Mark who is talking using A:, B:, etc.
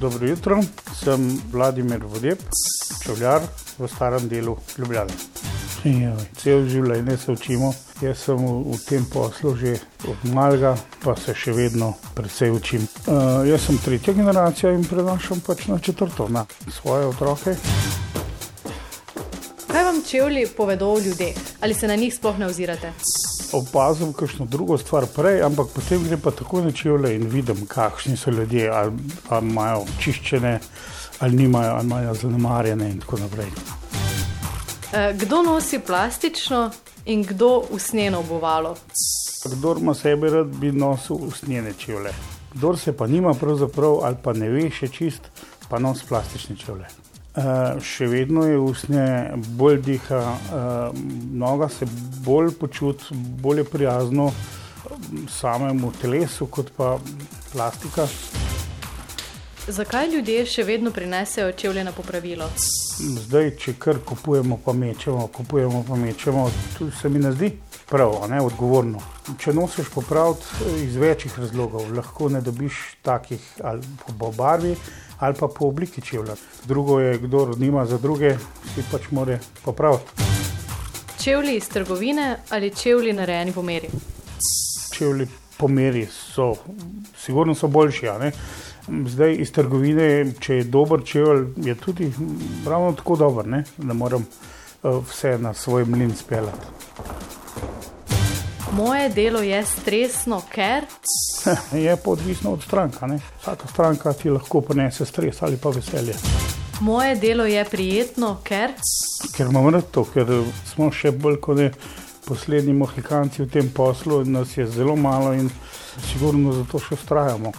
A: Dobro jutro, sem Vladimir Vodeb, čevljar v starem delu Ljubljana. Cel življenje se učimo, jaz sem v, v tem poslu že od malega, pa se še vedno precej učim. Uh, jaz sem tretja generacija in prenašam pač na četrto, na svoje otroke.
B: Čevlji povedo o ljudeh? Ali se na njih sploh ne ozirate?
A: Opazim kakšno drugo stvar prej, ampak potem grem pa tako na čevlje in vidim, kakšni so ljudje, ali, ali imajo čiščene, ali nimajo, ali imajo zanemarjene in tako naprej.
B: Eh, Kdo nosi plastično in kdo usnjeno obuvalo?
A: Kdor ima sebe rad, bi nosil usnjene čevlje. Kdor se pa nima pravzaprav ali pa ne ve še čist, pa nos plastične čevlje. Uh, še vedno je usnje, bolj diha, uh, noga se bolj počuti, bolj je prijazno samemu telesu, kot pa plastika.
B: Zakaj ljudje še vedno prinesejo čevlje na popravilo?
A: Zdaj, če kar kupujemo, pa mečemo, kupujemo, pa mečemo, to se mi ne zdi prav, ne odgovorno. Če nosiš popraviti iz večjih razlogov, lahko ne dobiš takih ali po barvi ali pa po obliki čevlja. Drugo je, kdo nima za druge, si pač more popraviti.
B: Čevlji iz trgovine ali čevlji narejeni po meri?
A: Čevlji po meri so, sigurno so boljši, ne. Zdaj iz trgovine, če je dober čevelj, je tudi ravno tako dober, ne? da moram uh, vse na svoj mlin speljati.
B: Moje delo je stresno, ker
A: Je pa odvisno od stranka. Ne? Vsaka stranka ti lahko prinese stres ali pa veselje.
B: moje delo je prijetno, ker
A: Ker imamo rad to, ker smo še bolj kot ne poslednji mohikanci v tem poslu, nas je zelo malo in sigurno zato še ustrajamo.